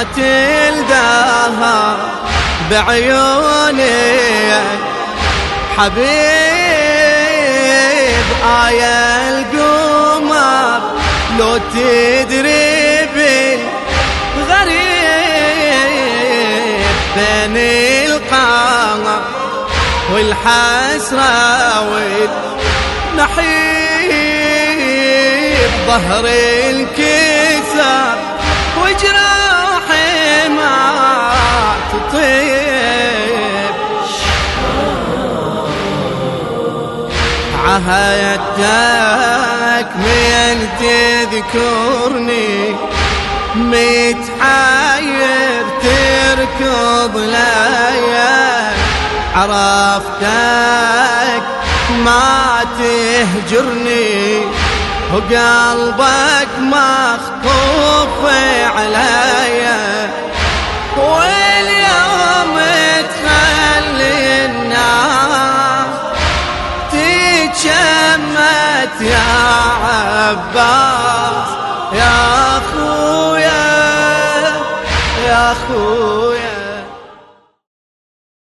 ما تلداها بعيوني. حبيب آية القمر لو تدري غريب بين القمر والحسرة والنحيب. ظهر الكسر وجراحي ما تطيب عهدتك من تذكرني متحير تركض ليا عرفتك ما تهجرني وقلبك مخطوف عليا تتشمت يا عباس يا خويا يا خويا